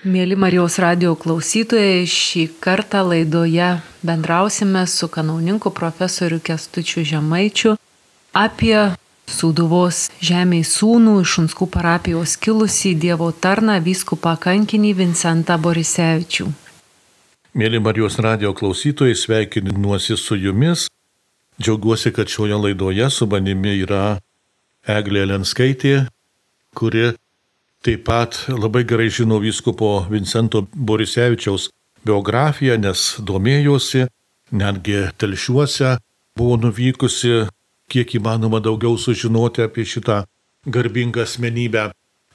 Mėly Marijos radio klausytojai, šį kartą laidoje bendrausime su kanauninku profesoriu Kestučiu Žemaičiu apie Sūduvos žemės sūnų iš Šunskų parapijos kilusį Dievo tarną vyskupą kankinį Vincentą Borisevičių. Mėly Marijos radio klausytojai, sveikinuosi su jumis. Džiaugiuosi, kad šioje laidoje su manimi yra Eglė Lenskaitė, kuri taip pat labai gerai žino vyskupo Vincento Borisevičiaus biografiją, nes domėjosi, netgi telšiuose buvo nuvykusi, kiek įmanoma daugiau sužinoti apie šitą garbingą asmenybę.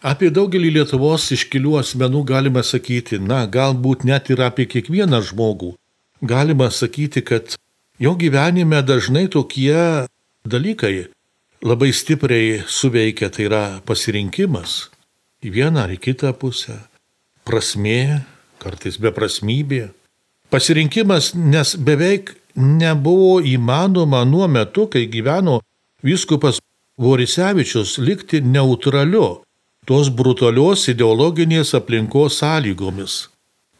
Apie daugelį Lietuvos iškilių asmenų galima sakyti, na, galbūt net ir apie kiekvieną žmogų. Galima sakyti, kad jo gyvenime dažnai tokie dalykai labai stipriai suveikia, tai yra pasirinkimas į vieną ar į kitą pusę. Prasmė, kartais beprasmybė. Pasirinkimas, nes beveik nebuvo įmanoma nuo metu, kai gyveno vyskupas Vorisevičius likti neutraliu tos brutalios ideologinės aplinkos sąlygomis.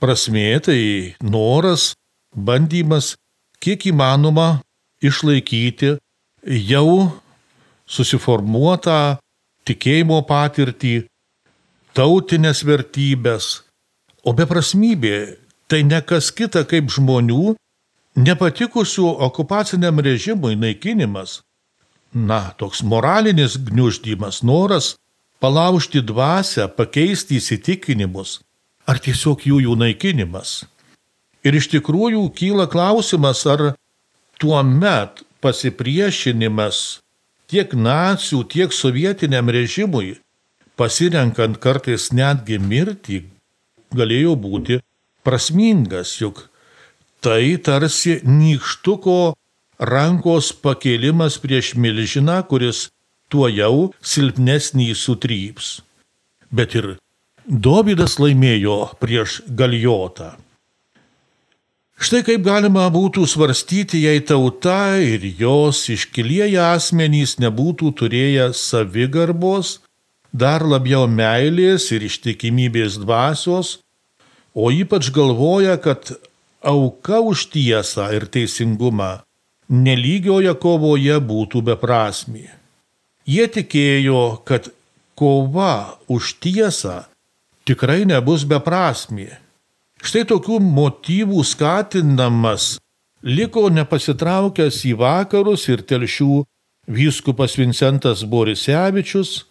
Prasmė tai noras, bandymas, kiek įmanoma išlaikyti jau susiformuotą tikėjimo patirtį, tautinės vertybės, o beprasmybė tai ne kas kita kaip žmonių, nepatikusių okupaciniam režimui naikinimas. Na, toks moralinis gniuždymas, noras palaužti dvasę, pakeisti įsitikinimus, ar tiesiog jų jų naikinimas. Ir iš tikrųjų kyla klausimas, ar tuo met pasipriešinimas tiek nacijų, tiek sovietiniam režimui pasirenkant kartais netgi mirtį, galėjo būti prasmingas, juk tai tarsi nykštuko rankos pakėlimas prieš milžiną, kuris tuo jau silpnesnį sutryps. Bet ir Dovydas laimėjo prieš Galijotą. Štai kaip galima būtų svarstyti, jei tauta ir jos iškilieji asmenys nebūtų turėję savigarbos, dar labiau meilės ir ištikimybės dvasios, o ypač galvoja, kad auka už tiesą ir teisingumą nelygioje kovoje būtų beprasmi. Jie tikėjo, kad kova už tiesą tikrai nebus beprasmi. Štai tokių motyvų skatinamas liko nepasitraukęs į vakarus ir telšių vyskupas Vincentas Borisevičius,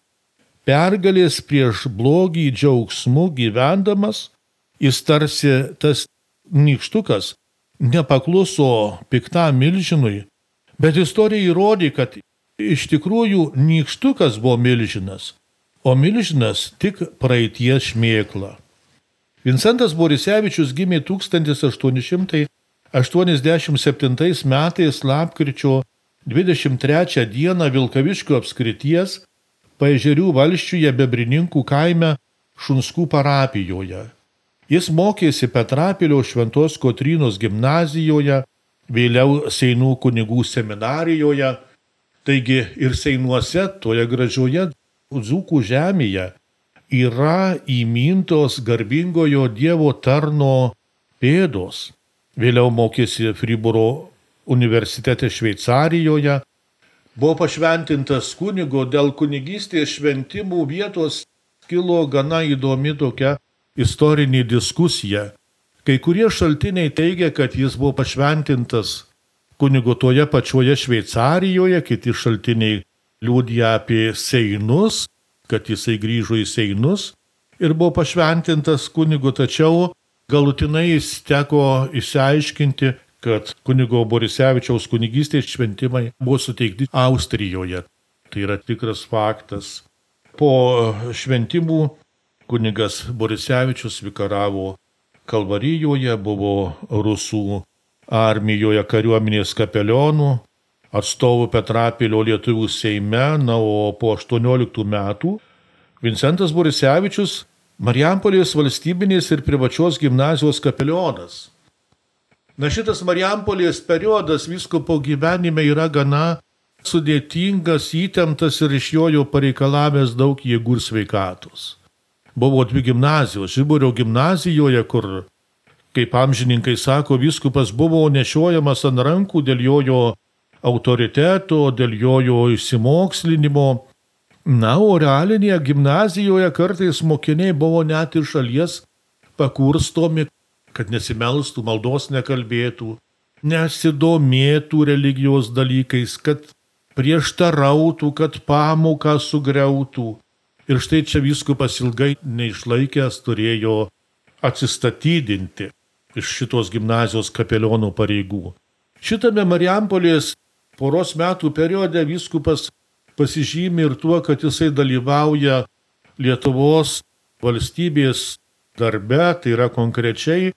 pergalės prieš blogį džiaugsmu gyvendamas, jis tarsi tas nykštukas nepakluso piktam milžinui, bet istorija įrodė, kad iš tikrųjų nykštukas buvo milžinas, o milžinas tik praeities šmėkla. Vincentas Borisevičius gimė 1887 metais lapkričio 23 dieną Vilkaviškio apskrities Paežerių valščiuje Bebrininkų kaime Šunskų parapijoje. Jis mokėsi Petrapilio Šventos Kotrynos gimnazijoje, vėliau Seinų kunigų seminarijoje, taigi ir Seinuose, toje gražioje Dzūkų žemėje, yra įmintos garbingojo Dievo tarno pėdos. Vėliau mokėsi Friburo universitete Šveicarijoje, buvo pašventintas kunigo, dėl kunigystės šventimų vietos kilo gana įdomi tokia istorinė diskusija. Kai kurie šaltiniai teigia, kad jis buvo pašventintas kunigo toje pačioje Šveicarijoje, kiti šaltiniai liūdija apie Seinus, kad jisai grįžo į Seinus ir buvo pašventintas kunigo, tačiau galutinai jis teko išsiaiškinti, kad kunigo Borisevičiaus kunigystės šventimai buvo suteikti Austrijoje. Tai yra tikras faktas. Po šventimų kunigas Borisevičius vikaravo Kalvarijoje, buvo rusų armijoje kariuomenės kapelionų, atstovų Petrapilio lietuvių Seime, na, o po 18 metų Vincentas Borisevičius Marijampolės valstybinės ir privačios gimnazijos kapelionas. Na šitas Marijampolės periodas viskopo gyvenime yra gana sudėtingas, įtemptas ir iš jo jau pareikalavęs daug jėgų ir sveikatos. buvo dvi gimnazijos. Žiburio gimnazijoje, kur, kaip amžininkai sako, viskupas buvo nešiojamas ant rankų dėl jojo autoriteto, dėl jojo įsimokslinimo. Na, o realinėje gimnazijoje kartais mokiniai buvo net iš šalies pakurstomi, kad nesimelstų, maldos nekalbėtų, nesidomėtų religijos dalykais, kad prieštarautų, kad pamoką sugriautų. Ir štai čia viskupas ilgai neišlaikęs turėjo atsistatydinti iš šitos gimnazijos kapelionų pareigų. Šitame Marijampolės poros metų periode viskupas pasižymi ir tuo, kad jisai dalyvauja Lietuvos valstybės darbe, tai yra konkrečiai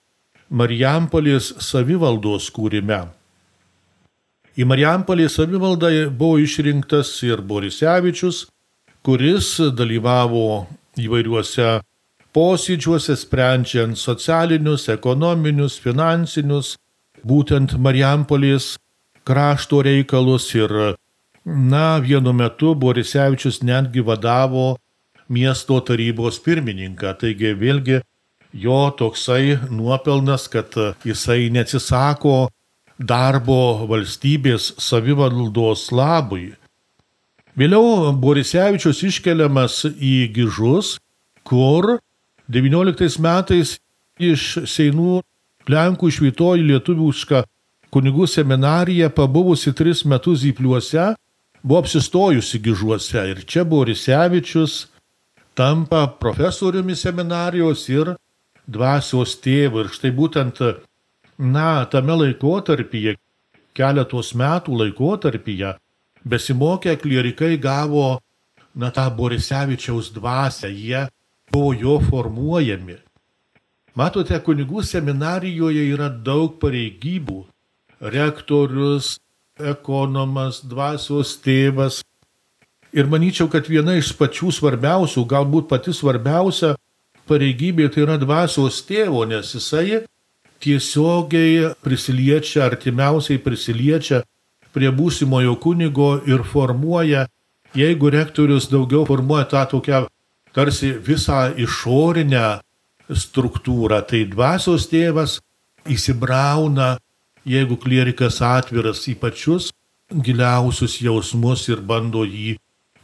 Marijampolės savivaldos kūrime. Į Marijampolės savivaldą buvo išrinktas ir Borisevičius, kuris dalyvavo įvairiuose posėdžiuose, sprendžiant socialinius, ekonominius, finansinius, būtent Marijampolės krašto reikalus ir, na, vienu metu Borisevičius netgi vadavo miesto tarybos pirmininką. Taigi vėlgi jo toksai nuopelnas, kad jisai neatsisako darbo valstybės savivaldos labui. Vėliau Borisevičius iškeliamas į Gižus, kur 19 metais iš Seinų Lenkų išvytoji lietuvišką kunigų seminarija, pabuvusi tris metus įpliuose, buvo apsistojusi Gižuose. Ir čia Borisevičius tampa profesoriumi seminarijos ir dvasios tėvu. Ir štai būtent, na, tame laikotarpyje, keletos metų laikotarpyje, besimokę klierikai gavo, na, tą Borisevičiaus dvasę, jie buvo jo formuojami. Matote, kunigų seminarijoje yra daug pareigybų. Rektorius, ekonomas, dvasios tėvas, Ir manyčiau, kad viena iš pačių svarbiausių, galbūt pati svarbiausia pareigybė tai yra dvasios tėvo, nes jisai tiesiogiai prisiliečia, artimiausiai prisiliečia prie būsimojo kunigo ir formuoja, jeigu rektorius daugiau formuoja tą tokią tarsi visą išorinę struktūrą, tai dvasios tėvas įsibrauna, jeigu klierikas atviras į pačius giliausius jausmus ir bando jį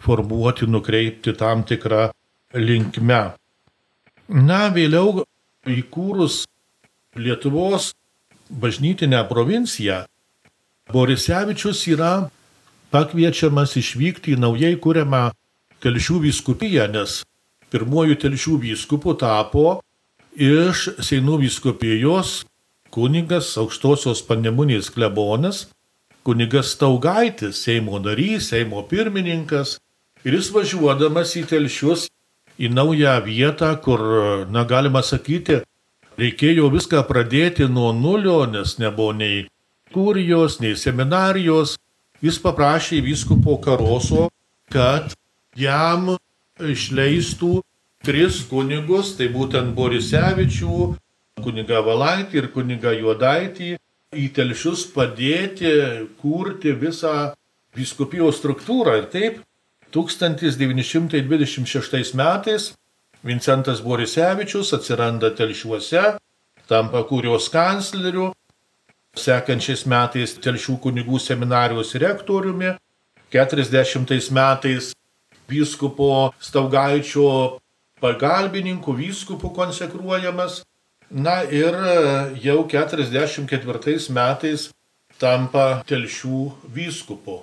formuoti, nukreipti tam tikrą linkmę. Na, vėliau įkūrus Lietuvos bažnytinę provinciją, Borisevičius yra pakviečiamas išvykti į naujai kuriamą telšių vyskupiją, nes pirmuoju telšių vyskupu tapo iš Seinų vyskupijos kunigas aukštosios panemunės klebonas, kunigas Staugaitis, Seimo narys, Seimo pirmininkas, Ir jis važiuodamas į telšius, į naują vietą, kur, na, galima sakyti, reikėjo viską pradėti nuo nulio, nes nebuvo nei kurijos, nei seminarijos, jis paprašė vyskupo Karoso, kad jam išleistų tris kunigus, tai būtent Borisevičių, kuniga Valaitį ir kuniga Juodaitį, į telšius padėti kurti visą viskupijos struktūrą. Ir taip 1926 metais Vincentas Borisevičius atsiranda telšiuose, tampa kūrijos kancleriu, sekančiais metais telšių kunigų seminarijos rektoriumi, 40 metais vyskupo Staugaičio pagalbininku, vyskupu konsekruojamas, na ir jau 44 metais tampa telšių vyskupu.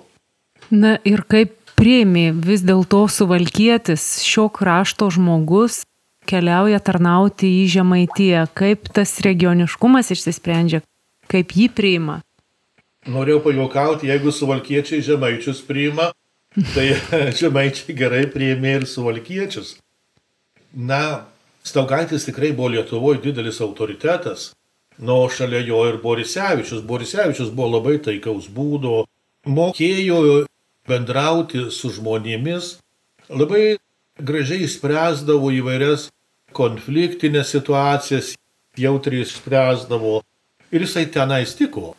Na ir kaip priimi vis dėlto suvalkietis šio krašto žmogus keliauja tarnauti į Žemaitiją, kaip tas regioniškumas išsisprendžia, kaip jį priima. Norėjau pajokauti, jeigu suvalkiečiai žemaičius priima, tai žemaičiai gerai priėmė ir suvalkiečius. Na, Staugaitis tikrai buvo Lietuvoje didelis autoritetas, nuo šalia jo ir Borisevičius. Borisevičius buvo labai taikaus būdo, mokėjo bendrauti su žmonėmis, labai gražiai spręsdavo įvairias konfliktinės situacijas, jautriai spręsdavo ir jisai tenais tiko.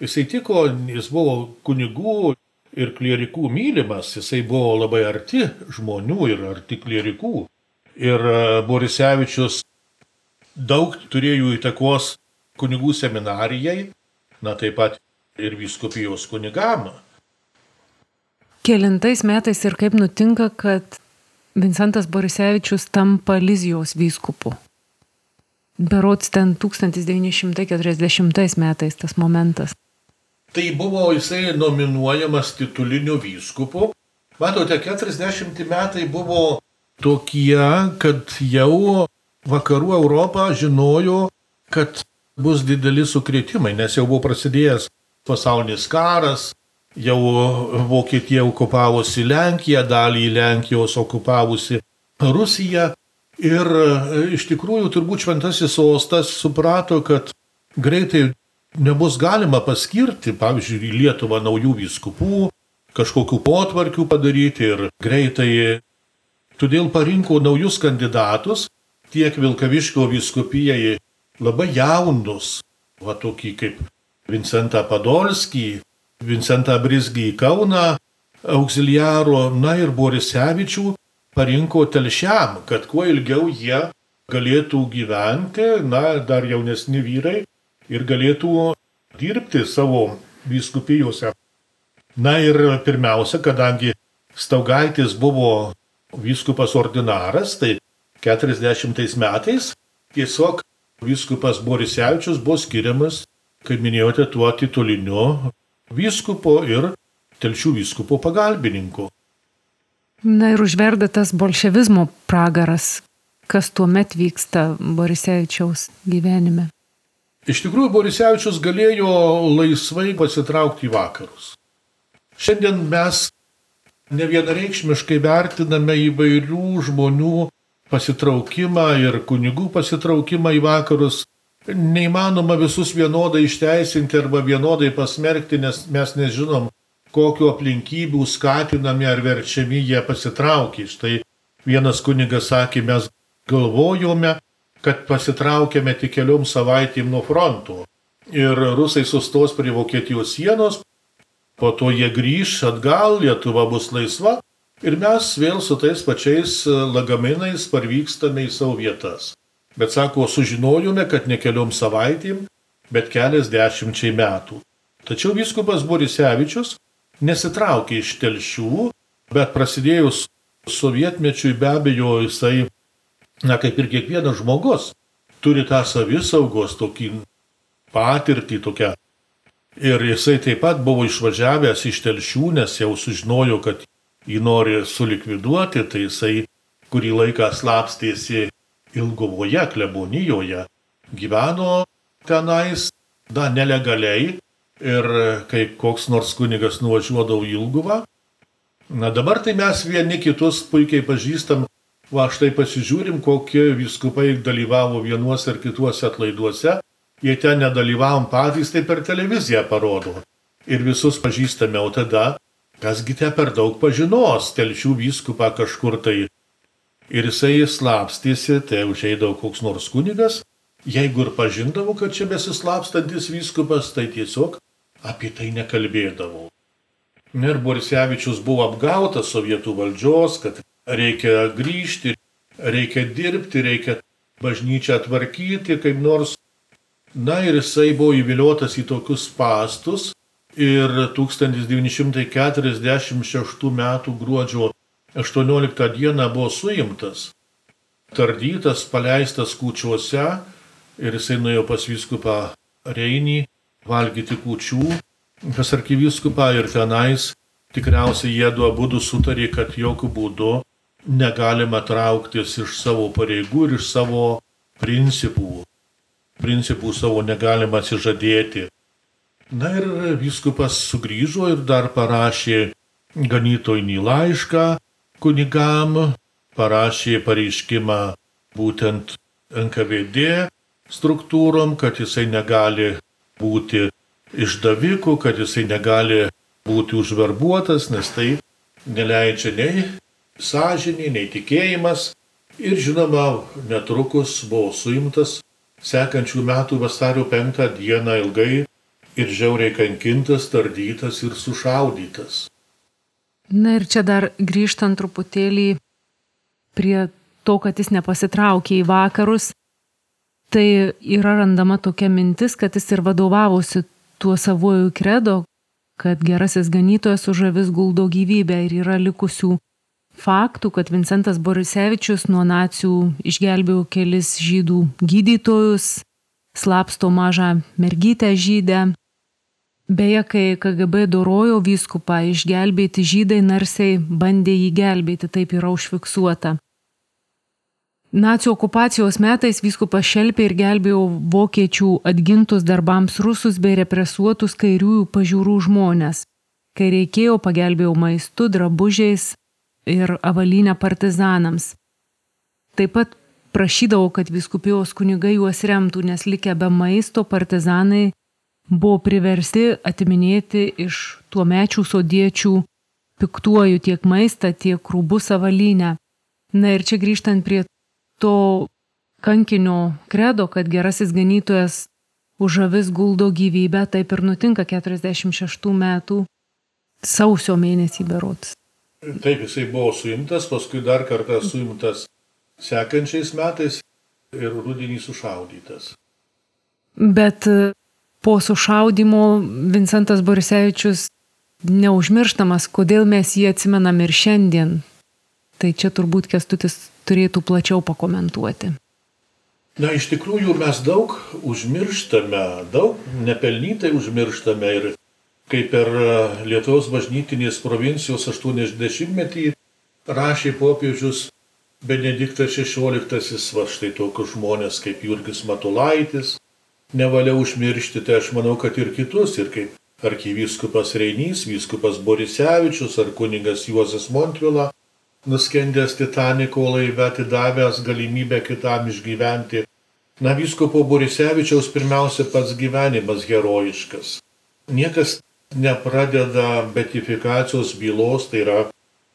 Jisai tiko, jis buvo kunigų ir klierikų mylimas, jisai buvo labai arti žmonių ir arti klierikų. Ir e, Borisevičius daug turėjo įtakos kunigų seminarijai, na taip pat ir viskupijos kunigam. Kelintais metais ir kaip nutinka, kad Vincentas Borisevičius tampa Lizijos vyskupu. Berots ten 1940 metais tas momentas. Tai buvo jisai nominuojamas tituliniu vyskupu. Matote, 40 metai buvo tokie, kad jau vakarų Europą žinojo, kad bus dideli sukretimai, nes jau buvo prasidėjęs pasaulinis karas, jau Vokietija okupavusi Lenkiją, dalį Lenkijos okupavusi Rusiją. Ir iš tikrųjų turbūt šventasis sostas suprato, kad greitai nebus galima paskirti, pavyzdžiui, į Lietuvą naujų vyskupų, kažkokių potvarkių padaryti ir greitai. Todėl parinko naujus kandidatus, tiek Vilkaviškio vyskupijai labai jaunus, va tokį kaip Vincentą Padolskį, Vincentą Brisgį į Kauną, auxiliaro, na ir Borisevičių parinko telšiam, kad kuo ilgiau jie galėtų gyventi, na, dar jaunesni vyrai ir galėtų dirbti savo vyskupijose. Na ir pirmiausia, kadangi Staugaitis buvo vyskupas ordinaras, tai 40 metais tiesiog vyskupas Borisevičius buvo skiriamas, kaip minėjote, tuo tituliniu vyskupo ir telšių vyskupo pagalbininku. Na ir užverda tas bolševizmo pragaras, kas tuo met vyksta Borisevičiaus gyvenime. Iš tikrųjų, Borisevičius galėjo laisvai pasitraukti į vakarus. Šiandien mes nevienareikšmiškai vertiname įvairių žmonių pasitraukimą ir kunigų pasitraukimą į vakarus. Neįmanoma visus vienodai išteisinti arba vienodai pasmerkti, nes mes nežinom, kokiu aplinkybių skatinami ar verčiami jie pasitraukė. Štai vienas kunigas sakė, mes galvojome, kad pasitraukėme tik keliom savaitėm nuo fronto. Ir rusai sustos prie Vokietijos sienos, po to jie grįž atgal, Lietuva bus laisva ir mes vėl su tais pačiais lagaminais parvykstame į savo vietas. Bet sako, sužinojome, kad ne keliom savaitėm, bet kelias dešimčiai metų. Tačiau viskupas Borisevičius nesitraukė iš telšių, bet prasidėjus sovietmečiui be abejo jisai, na kaip ir kiekvienas žmogus, turi tą savisaugos tokį patirtį, tokią. Ir jisai taip pat buvo išvažiavęs iš telšių, nes jau sužinojo, kad jį nori sulikviduoti, tai jisai kurį laiką slapstėsi Ilgovoje, klebonijoje, gyveno tenais, da, nelegaliai ir kai koks nors kunigas nuvažiuodavo į Ilgovą. Na dabar tai mes vieni kitus puikiai pažįstam, va štai pasižiūrim, kokie viskupai dalyvavo vienuose ar kituose atlaiduose, jei ten nedalyvavom patys, tai per televiziją parodo. Ir visus pažįstame, o tada Kasgi te per daug pažinos telšių vyskupą kažkur tai. Ir jisai slapstėsi, tai užeidavo koks nors kunigas, jeigu ir pažindavo, kad čia besislapstantis vyskupas, tai tiesiog apie tai nekalbėdavo. Ir Borisevičius buvo apgautas sovietų valdžios, kad reikia grįžti, reikia dirbti, reikia bažnyčią tvarkyti kaip nors. Na ir jisai buvo įviliotas į tokius pastus, ir 1946 m. gruodžio 18 d. buvo suimtas, tardytas, paleistas kūčiuose ir jisai nuėjo pas viskupą Reinį valgyti kūčių pas arkiviskupą ir tenais tikriausiai jie du abu sutarė, kad jokių būdų negalima trauktis iš savo pareigų ir iš savo principų. Principų savo negalima atsižadėti. Na ir viskupas sugrįžo ir dar parašė ganytojnį laišką kunigam, parašė pareiškimą būtent NKVD struktūrom, kad jisai negali būti išdaviku, kad jisai negali būti užverbuotas, nes tai neleidžia nei sąžinė, nei tikėjimas. Ir žinoma, netrukus buvo suimtas sekančių metų vasario penktą dieną ilgai ir žiauriai kankintas, tardytas ir sušaudytas. Na ir čia dar grįžtant truputėlį prie to, kad jis nepasitraukė į vakarus, tai yra randama tokia mintis, kad jis ir vadovavosi tuo savojų kredo, kad gerasis ganytojas už avis guldo gyvybę ir yra likusių faktų, kad Vincentas Borisevičius nuo nacijų išgelbėjo kelis žydų gydytojus, slapsto mažą mergytę žydę. Beje, kai KGB dorojo vyskupą išgelbėti žydai, narsiai bandė jį gelbėti, taip yra užfiksuota. Nacijų okupacijos metais vyskupas šelpė ir gelbėjo vokiečių atgintus darbams rusus bei represuotus kairiųjų pažiūrų žmonės. Kai reikėjo, pagelbėjau maistu, drabužiais ir avalynę partizanams. Taip pat prašydavo, kad viskupijos kunigai juos remtų, nes likę be maisto partizanai buvo priversti atiminėti iš tuo mečių sodiečių piktuoju tiek maistą, tiek rūbus avalynę. Na ir čia grįžtant prie to kankinio kredo, kad gerasis ganytojas už avis guldo gyvybę, taip ir nutinka 46 metų sausio mėnesį berots. Taip, jisai buvo suimtas, paskui dar kartą suimtas sekančiais metais ir rudenį sušaudytas. Bet po sušaudimo Vincentas Borisevičius neužmirštamas, kodėl mes jį atsimenam ir šiandien. Tai čia turbūt kestutis turėtų plačiau pakomentuoti. Na, iš tikrųjų mes daug užmirštame, daug nepelnytai užmirštame ir kaip per Lietuvos bažnytinės provincijos 80-metį rašė popiežius Benediktas XVI, va štai tokius žmonės kaip Jurgis Matulaitis, nevalia užmiršti, tai aš manau, kad ir kitus, ir kaip arkivyskupas Reinys, vyskupas Borisevičius ar kuningas Juozas Montvila, nuskendęs Titaniko laive atidavęs galimybę kitam išgyventi. Na, viskopo Borisevičiaus pirmiausia pats gyvenimas herojiškas. Niekas nepradeda betifikacijos bylos, tai yra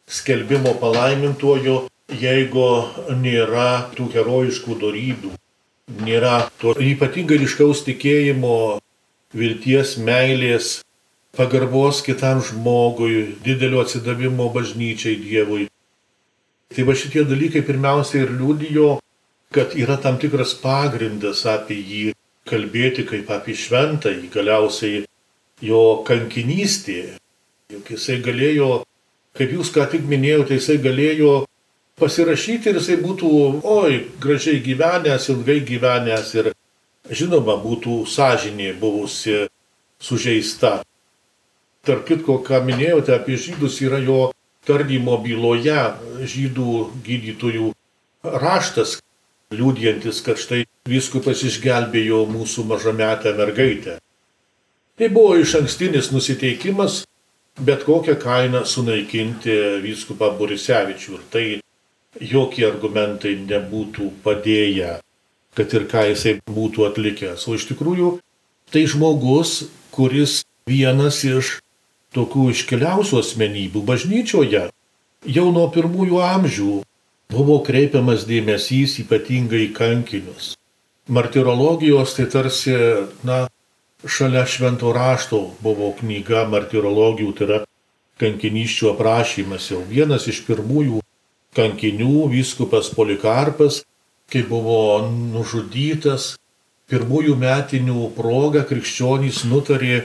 skelbimo palaimintuoju, jeigu nėra tų herojiškų darybių, nėra to ypatingai ryškaus tikėjimo, vilties, meilės, pagarbos kitam žmogui, didelio atsidavimo bažnyčiai Dievui. Tai va šitie dalykai pirmiausia ir liudijo, kad yra tam tikras pagrindas apie jį kalbėti kaip apie šventąjį, galiausiai jo kankinystė. Juk jisai galėjo, kaip jūs ką tik minėjote, jisai galėjo pasirašyti ir jisai būtų, oi, gražiai gyvenęs, ilgai gyvenęs ir žinoma būtų sąžinė buvusi sužeista. Tark kitko, ką minėjote apie žydus, yra jo tardymo byloje žydų gydytojų raštas, liūdėjantis, kad štai viskupas išgelbėjo mūsų mažametę mergaitę. Tai buvo iš ankstinis nusiteikimas bet kokią kainą sunaikinti vyskupą Borisevičių ir tai jokie argumentai nebūtų padėję, kad ir ką jisai būtų atlikęs. O iš tikrųjų tai žmogus, kuris vienas iš tokių iškiliausių asmenybių bažnyčioje jau nuo pirmųjų amžių buvo kreipiamas dėmesys ypatingai į kankinius. Martirologijos tai tarsi, na, šalia švento rašto buvo knyga martirologijų, tai yra kankiniščių aprašymas jau vienas iš pirmųjų kankinių vyskupas Polikarpas, kai buvo nužudytas, pirmųjų metinių proga krikščionys nutarė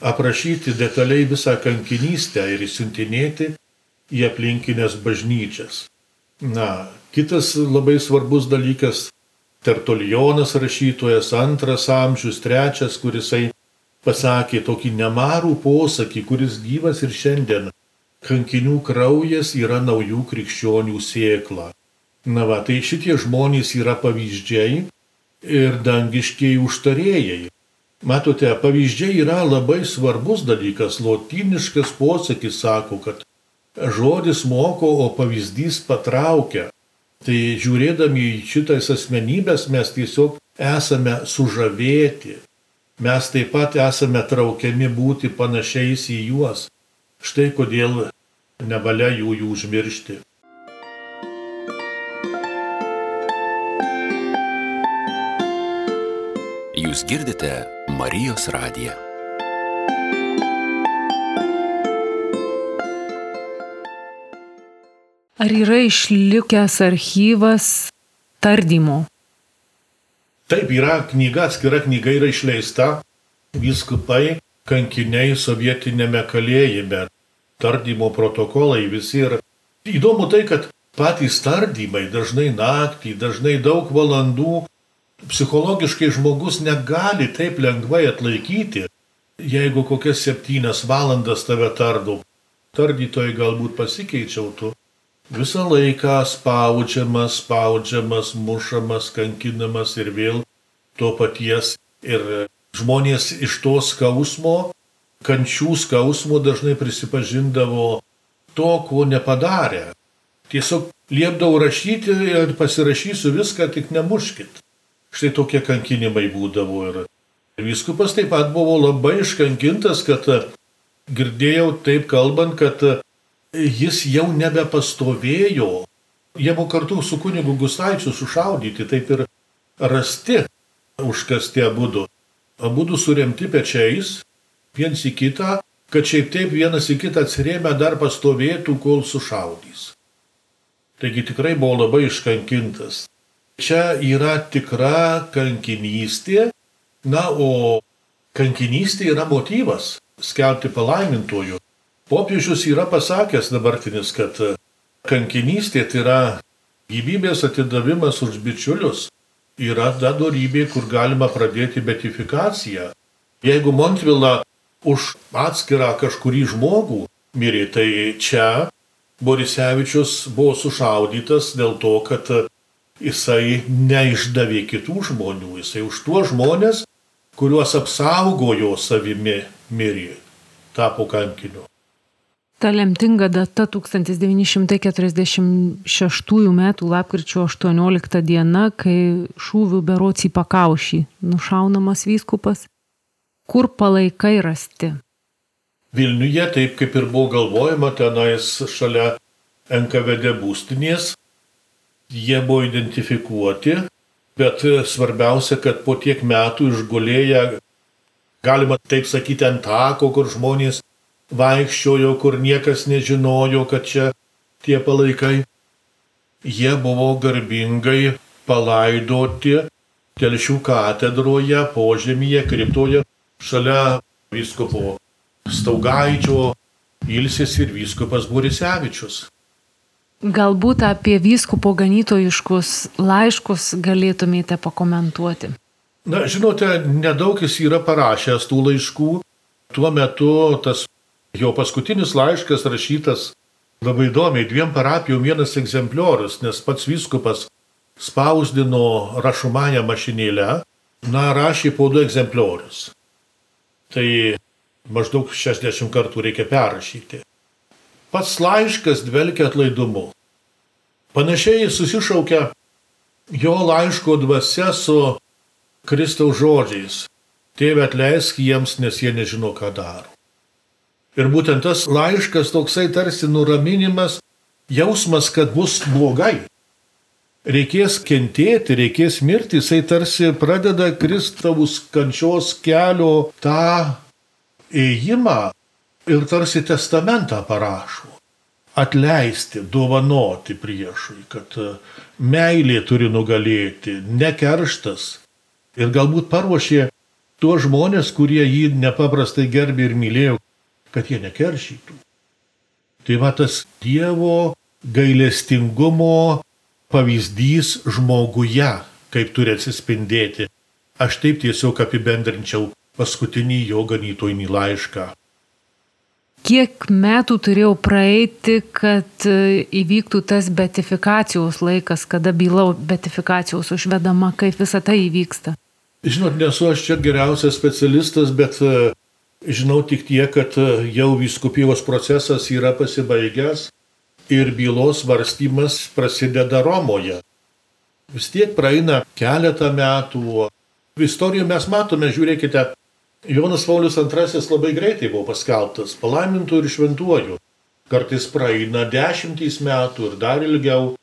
aprašyti detaliai visą kankinystę ir įsiuntinėti į aplinkinės bažnyčias. Na, kitas labai svarbus dalykas - Tertolijonas rašytojas, antras amžius, trečias, kurisai pasakė tokį nemarų posakį, kuris gyvas ir šiandien. Kankinių kraujas yra naujų krikščionių sėkla. Na va, tai šitie žmonės yra pavyzdžiai ir dangiškiai užtarėjai. Matote, pavyzdžiai yra labai svarbus dalykas. Lotiniškas posakis sako, kad žodis moko, o pavyzdys patraukia. Tai žiūrėdami į šitas asmenybės mes tiesiog esame sužavėti. Mes taip pat esame traukiami būti panašiais į juos. Štai kodėl nevalia jų jų užmiršti. Jūs girdite Marijos radiją. Ar yra išlikęs archyvas tardymo? Taip, yra knyga, atskira knyga yra išleista, viskupai, kankiniai sovietinėme kalėjime, tardymo protokolai visi ir įdomu tai, kad patys tardymai dažnai naktį, dažnai daug valandų, psichologiškai žmogus negali taip lengvai atlaikyti, jeigu kokias septynias valandas tave tardo. Tardytojai galbūt pasikeičiautų. Visą laiką spaudžiamas, spaudžiamas, mušamas, kankinamas ir vėl to paties. Ir žmonės iš to skausmo, kančių skausmo dažnai prisipažindavo to, ko nepadarė. Tiesiog liepdavau rašyti ir pasirašysiu viską, tik nemuškit. Štai tokie kankinimai būdavo ir Vyskupas taip pat buvo labai iškankintas, kad girdėjau taip kalbant, kad jis jau nebepastovėjo. Jie buvo kartu su kunigu Gustaičiu sušaudyti, taip ir rasti užkasti abudu. Abudu suremti pečiais, viens į kitą, kad šiaip taip vienas į kitą atsirėmę dar pastovėtų, kol sušaudys. Taigi tikrai buvo labai iškankintas. Čia yra tikra kankinystė, na, o kankinystė yra motyvas skelbti palaimintojų. Popiežius yra pasakęs dabartinis, kad kankinystė tai yra gyvybės atidavimas už bičiulius. Yra ta darybė, kur galima pradėti betifikaciją. Jeigu Montvila už atskirą kažkurį žmogų mirė, tai čia Borisevičius buvo sušaudytas dėl to, kad jisai neišdavė kitų žmonių, jisai už tuos žmonės, kuriuos apsaugojo savimi mirė, tapo kankiniu. Ta lemtinga data 1946 m. lapkričio 18 diena, kai šūvių berots į pakaušį nušaunamas vyskupas. Kur palaikai rasti? Vilniuje, taip kaip ir buvo galvojama, tenais šalia NKVD būstinės, jie buvo identifikuoti, bet svarbiausia, kad po tiek metų išgulėję, galima taip sakyti, ant tako, kur žmonės vaikščiojo, kur niekas nežinojo, kad čia tie palaikai. Jie buvo garbingai palaidoti telšių katedroje, požemyje, kriptoje, šalia vyskupo Staugaičio Ilsis ir vyskupas Borisevičius. Galbūt apie vyskupo ganytojiškus laiškus galėtumėte pakomentuoti. Na, žinote, nedaug jis yra parašęs tų laiškų. Tuo metu tas Jo paskutinis laiškas rašytas labai įdomiai, dviem parapijom vienas egzempliorius, nes pats vyskupas spausdino rašomąją mašinėlę, na, rašė po du egzempliorius. Tai maždaug 60 kartų reikia perrašyti. Pats laiškas dvelkia atlaidumu. Panašiai susišaukia jo laiško dvasia su Kristaus žodžiais. Tėve atleisk jiems, nes jie nežino, ką daro. Ir būtent tas laiškas toksai tarsi nuraminimas, jausmas, kad bus blogai. Reikės kentėti, reikės mirti, jisai tarsi pradeda Kristaus kančios kelio tą ėjimą ir tarsi testamentą parašo. Atleisti, dovanoti priešui, kad meilė turi nugalėti, nekerštas. Ir galbūt paruošė tuos žmonės, kurie jį nepaprastai gerbė ir mylėjo, kad jie nekeršytų. Tai va tas Dievo gailestingumo pavyzdys žmoguje, kaip turi atsispindėti. Aš taip tiesiog apibendrinčiau paskutinį jo ganytojinį laišką. Kiek metų turėjau praeiti, kad e, įvyktų tas betifikacijos laikas, kada byla betifikacijos užvedama, kaip visa tai įvyksta? Žinot, nesu aš čia geriausias specialistas, bet e, Žinau tik tiek, kad e, jau viskupijos procesas yra pasibaigęs ir bylos varstymas prasideda Romoje. Vis tiek praeina keletą metų. Istorijoje mes matome, žiūrėkite, Jonas Paulius II labai greitai buvo paskelbtas palaimintų ir šventuoju. Kartais praeina dešimtys metų ir dar ilgiau.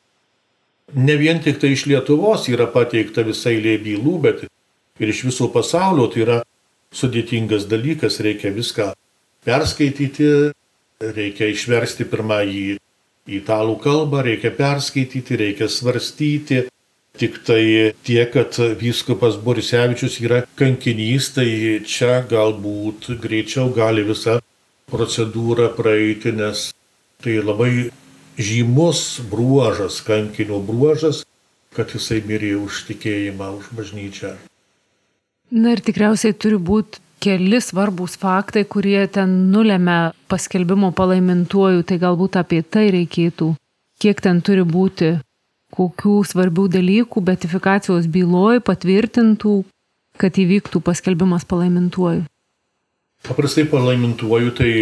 Ne vien tik tai iš Lietuvos yra pateikta visai lė bylų, bet ir iš viso pasaulio tai yra sudėtingas dalykas, reikia viską perskaityti, reikia išversti pirmąjį italų kalbą, reikia perskaityti, reikia svarstyti. Tik tai tiek, kad vyskupas Borisevičius yra kankinys, tai čia galbūt greičiau gali visą procedūrą praeiti, nes tai labai žymus bruožas, kankinio bruožas, kad jisai mirė už tikėjimą, už bažnyčią. Na ir tikriausiai turi būti keli svarbus faktai, kurie ten nulėmė paskelbimo palaimintuoju, tai galbūt apie tai reikėtų, kiek ten turi būti, kokių svarbių dalykų betifikacijos byloj patvirtintų, kad įvyktų paskelbimas palaimintuoju. Paprastai palaimintuoju tai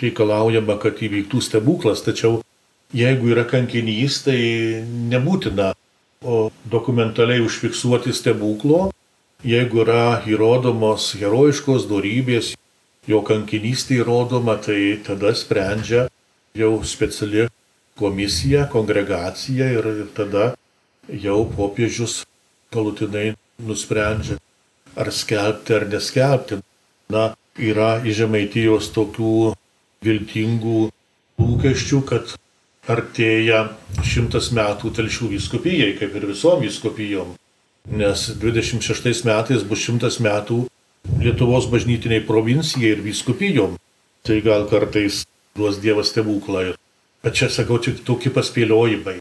reikalaujama, kad įvyktų stebuklas, tačiau jeigu yra kankinys, tai nebūtina, o dokumentaliai užfiksuoti stebuklo, Jeigu yra įrodomos herojiškos darybės, jo kankinystė įrodoma, tai tada sprendžia jau speciali komisija, kongregacija ir tada jau popiežius galutinai nusprendžia, ar skelbti ar neskelbti. Na, yra iš žemaitijos tokių viltingų lūkesčių, kad artėja šimtas metų telšių viskupijai, kaip ir visom viskupijom nes 26 metais bus šimtas metų Lietuvos bažnytiniai provincijai ir vyskupijom. Tai gal kartais duos Dievas stebuklą. Bet čia sakau, tik tokie paspėliojimai.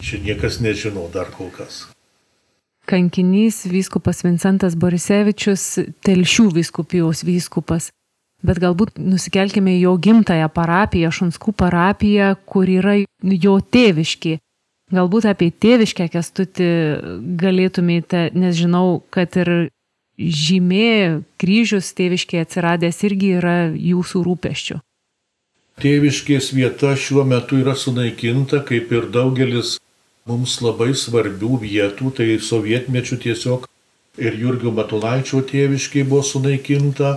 Čia niekas nežino dar kol kas. Kankinys vyskupas Vincentas Borisevičius, telšių vyskupijos vyskupas. Bet galbūt nusikelkime į jo gimtają parapiją, Šunskų parapiją, kur yra jo tėviški. Galbūt apie tėviškę kestutį galėtumėte, nes žinau, kad ir žymė kryžius tėviškė atsiradęs irgi yra jūsų rūpeščių. Tėviškės vieta šiuo metu yra sunaikinta, kaip ir daugelis mums labai svarbių vietų, tai sovietmečių tiesiog ir Jurgio Matulaičio tėviškė buvo sunaikinta,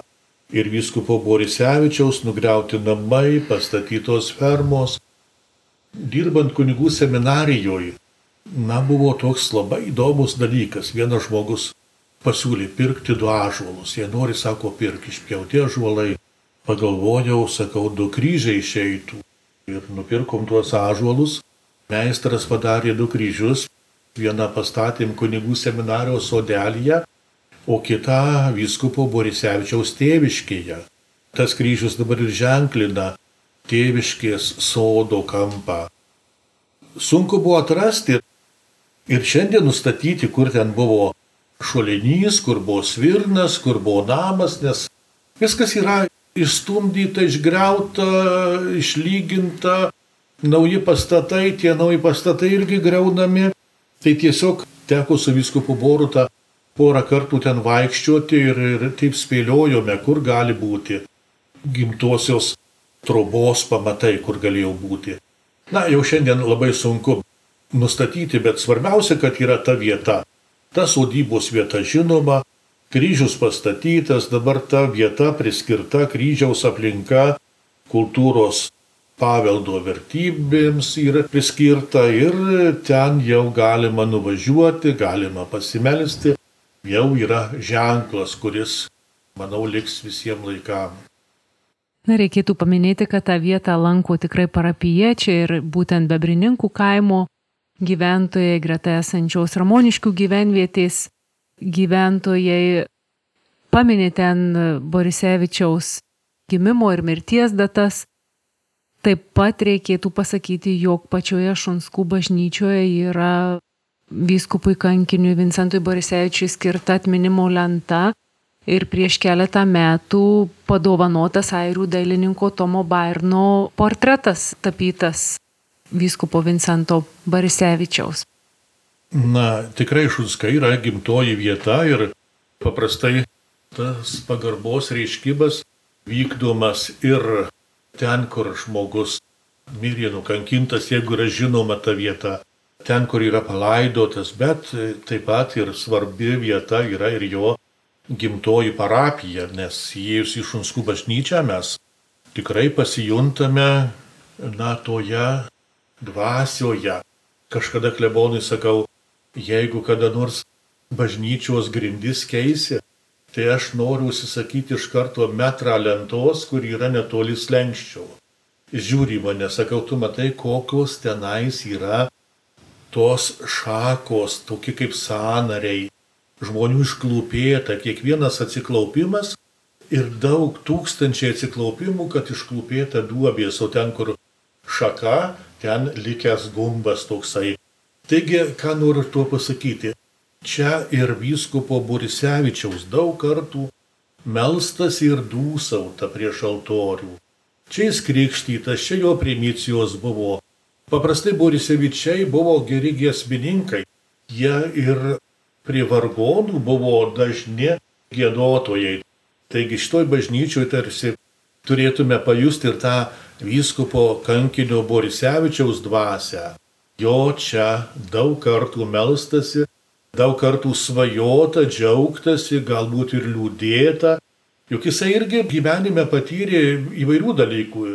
ir vyskupo Borisevičiaus nugriauti namai, pastatytos fermos, dirbant kunigų seminarijoje, na, buvo toks labai įdomus dalykas. Vienas žmogus pasiūlė pirkti du ažuolus. Jie nori, sako, pirkti išpjauti ažuolai. Pagalvojau, sakau, du kryžiai išeitų. Ir nupirkom tuos ažuolus. Meistras padarė du kryžius. Vieną pastatėm kunigų seminarijos sodelėje, o kitą vyskupo Borisevičiaus tėviškėje. Tas kryžius dabar ir ženklina tėviškės sodo kampą. Sunku buvo atrasti ir šiandien nustatyti, kur ten buvo šulinys, kur buvo svirnas, kur buvo namas, nes viskas yra išstumdyta, išgriauta, išlyginta, nauji pastatai, tie nauji pastatai irgi greunami. Tai tiesiog teko su viskupu Boruta porą kartų ten vaikščioti ir, ir taip spėliojome, kur gali būti gimtosios trobos pamatai, kur galėjo būti. Na, jau šiandien labai sunku nustatyti, bet svarbiausia, kad yra ta vieta. Ta sodybos vieta žinoma, kryžius pastatytas, dabar ta vieta priskirta kryžiaus aplinka kultūros paveldo vertybėms yra priskirta ir ten jau galima nuvažiuoti, galima pasimelsti, jau yra ženklas, kuris, manau, liks visiems laikams. Na, reikėtų paminėti, kad tą vietą lanko tikrai parapiečiai ir būtent Bebrininkų kaimo gyventojai, greta esančios Ramoniškių gyvenvietės gyventojai paminė ten Borisevičiaus gimimo ir mirties datas. Taip pat reikėtų pasakyti, jog pačioje Šunskų bažnyčioje yra vyskupui kankiniui Vincentui Borisevičiui skirta atminimo lenta ir prieš keletą metų padovanotas airių dailininko Tomo Bairno portretas tapytas vyskupo Vincento Barisevičiaus. Na, tikrai Šunskai yra gimtoji vieta ir paprastai tas pagarbos reiškimas vykdomas ir ten, kur žmogus mirė nukankintas, jeigu yra žinoma ta vieta, ten, kur yra palaidotas, bet taip pat ir svarbi vieta yra ir jo gimtoji parapija, nes įėjus į Šunskų bažnyčią mes tikrai pasijuntame, na, toje dvasioje. Kažkada klebonui sakau, jeigu kada nors bažnyčios grindis keisi, tai aš noriu užsisakyti iš karto metrą lentos, kur yra netoli slengščio. žiūri mane, sakau, tu matai, kokios tenais yra tos šakos, tokie kaip sanariai, žmonių išklūpėta, kiekvienas atsiklaupimas ir daug tūkstančiai atsiklaupimų, kad išklūpėta duobės, o ten, kur šaka, ten likęs gumbas toksai. Taigi, ką noriu tuo pasakyti? Čia ir vyskupo Borisevičiaus daug kartų melstas ir dūsauta prieš altorių. Čia jis krikštytas, čia jo primicijos buvo. Paprastai Borisevičiai buvo geri giesmininkai. Jie ir prie vargonų buvo dažni gėdotojai. Taigi šitoj bažnyčioj tarsi turėtume pajusti ir tą vyskupo kankinio Borisevičiaus dvasę. Jo čia daug kartų melstasi, daug kartų svajota, džiaugtasi, galbūt ir liūdėta, juk jisai irgi gyvenime patyrė įvairių dalykų.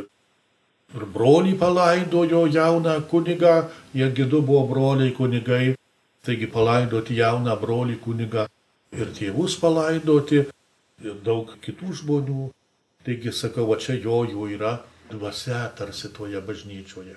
Ir brolį palaidojo jauną kunigą, jie gidu buvo broliai kunigai, taigi palaidoti jauną brolį kunigą ir tėvus palaidoti, ir daug kitų žmonių. Taigi sakau, va čia jo jų yra dvasia tarsi toje bažnyčioje.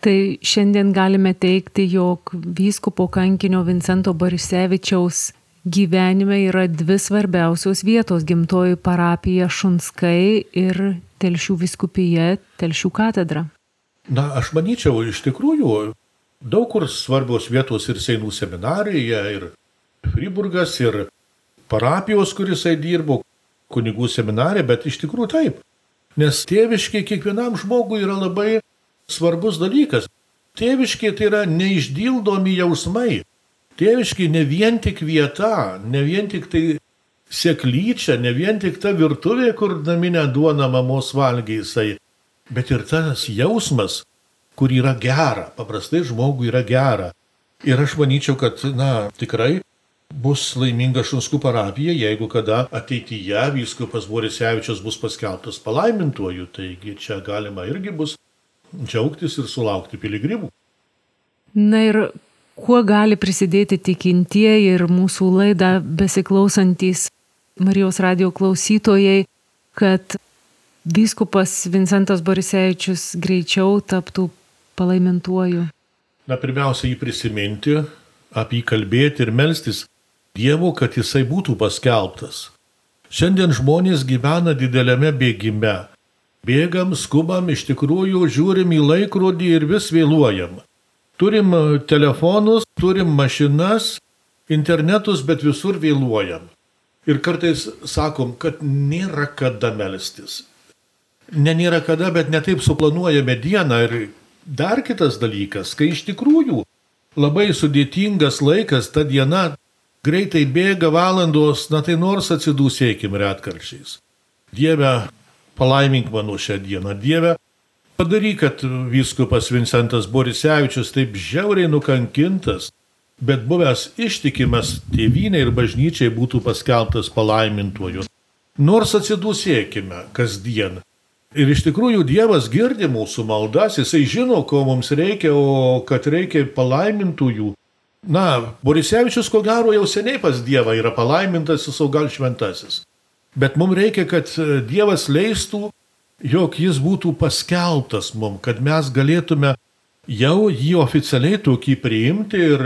Tai šiandien galime teikti, jog vyskupo kankinio Vincento Barisevičiaus gyvenime yra dvi svarbiausios vietos - gimtoji parapija Šunskai ir Telšių viskupija Telšių katedra. Na, aš manyčiau, iš tikrųjų, daug kur svarbios vietos ir Seinų seminarija, ir Friburgas, ir parapijos, kurisai dirbo, kunigų seminarė, bet iš tikrųjų taip. Nes tėviškiai kiekvienam žmogui yra labai svarbus dalykas. Tėviškiai tai yra neišdildomi jausmai. Tėviškiai ne vien tik vieta, ne vien tik tai sėklyčia, ne vien tik ta virtuvė, kur naminę duoną mamos valgiai jisai, bet ir tas jausmas, kur yra gera, paprastai žmogui yra gera. Ir aš manyčiau, kad, na, tikrai bus laiminga Šunskų parapija, jeigu kada ateityje vyskupas Borisevičius bus paskelbtas palaimintuoju, taigi čia galima irgi bus džiaugtis ir sulaukti piligrimų. Na ir kuo gali prisidėti tikintieji ir mūsų laidą besiklausantis Marijos radio klausytojai, kad vyskupas Vincentas Borisevičius greičiau taptų palaimintuoju? Na, pirmiausia, jį prisiminti, apie jį kalbėti ir melstis, Dievo, kad jisai būtų paskelbtas. Šiandien žmonės gyvena dideliame bėgime. Bėgam, skubam, iš tikrųjų žiūrim į laikrodį ir vis vėluojam. Turim e, telefonus, turim mašinas, internetus, bet visur vėluojam. Ir kartais sakom, kad nėra kada melstis. Ne nėra kada, bet netaip suplanuojame dieną. Ir dar kitas dalykas, kai iš tikrųjų labai sudėtingas laikas, ta diena Greitai bėga valandos, na tai nors atsidūsėkim retkarčiais. Dieve, palaimink mano šią dieną. Dieve, padaryk, kad vyskupas Vincentas Borisevičius taip žiauriai nukankintas, bet buvęs ištikimas tėvynė ir bažnyčiai būtų paskelbtas palaimintuoju. Nors atsidūsėkime kasdien. Ir iš tikrųjų Dievas girdi mūsų maldas, jisai žino, ko mums reikia, o kad reikia palaimintųjų, Na, Borisevičius ko gero jau seniai pas Dievą yra palaimintasis, o gal šventasis. Bet mums reikia, kad Dievas leistų, jog jis būtų paskelbtas mums, kad mes galėtume jau jį oficialiai tokį priimti ir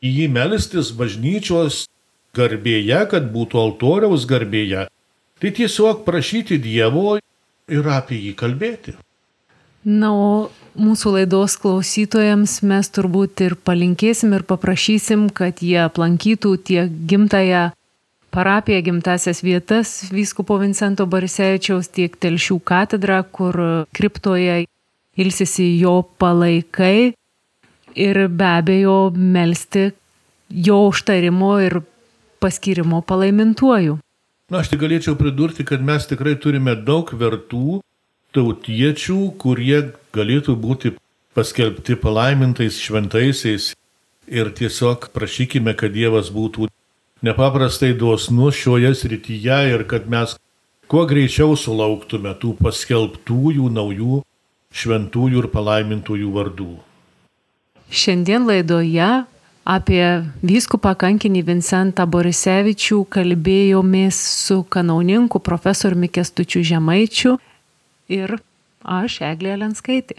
į jį melstis bažnyčios garbėje, kad būtų altoriaus garbėje. Tai tiesiog prašyti Dievo ir apie jį kalbėti. Na, o mūsų laidos klausytojams mes turbūt ir palinkėsim ir paprašysim, kad jie aplankytų tiek gimtają parapiją, gimtasias vietas vyskupo Vincento Barisevičiaus, tiek telšių katedrą, kur kriptoje ilsisi jo palaikai ir be abejo melstį jo užtarimo ir paskirimo palaimintuoju. Na, aš tik galėčiau pridurti, kad mes tikrai turime daug vertų tautiečių, kurie galėtų būti paskelbti palaimintais šventaisiais ir tiesiog prašykime, kad Dievas būtų nepaprastai dosnus šioje srityje ir kad mes kuo greičiau sulauktume tų paskelbtųjų naujų šventųjų ir palaimintųjų vardų. Šiandien laidoje apie vyskupą kankinį Vincentą Borisevičių kalbėjomės su kanauninku profesoriumi Kestučiu Žemaičiu ir Aš Eglė Lenskaitė.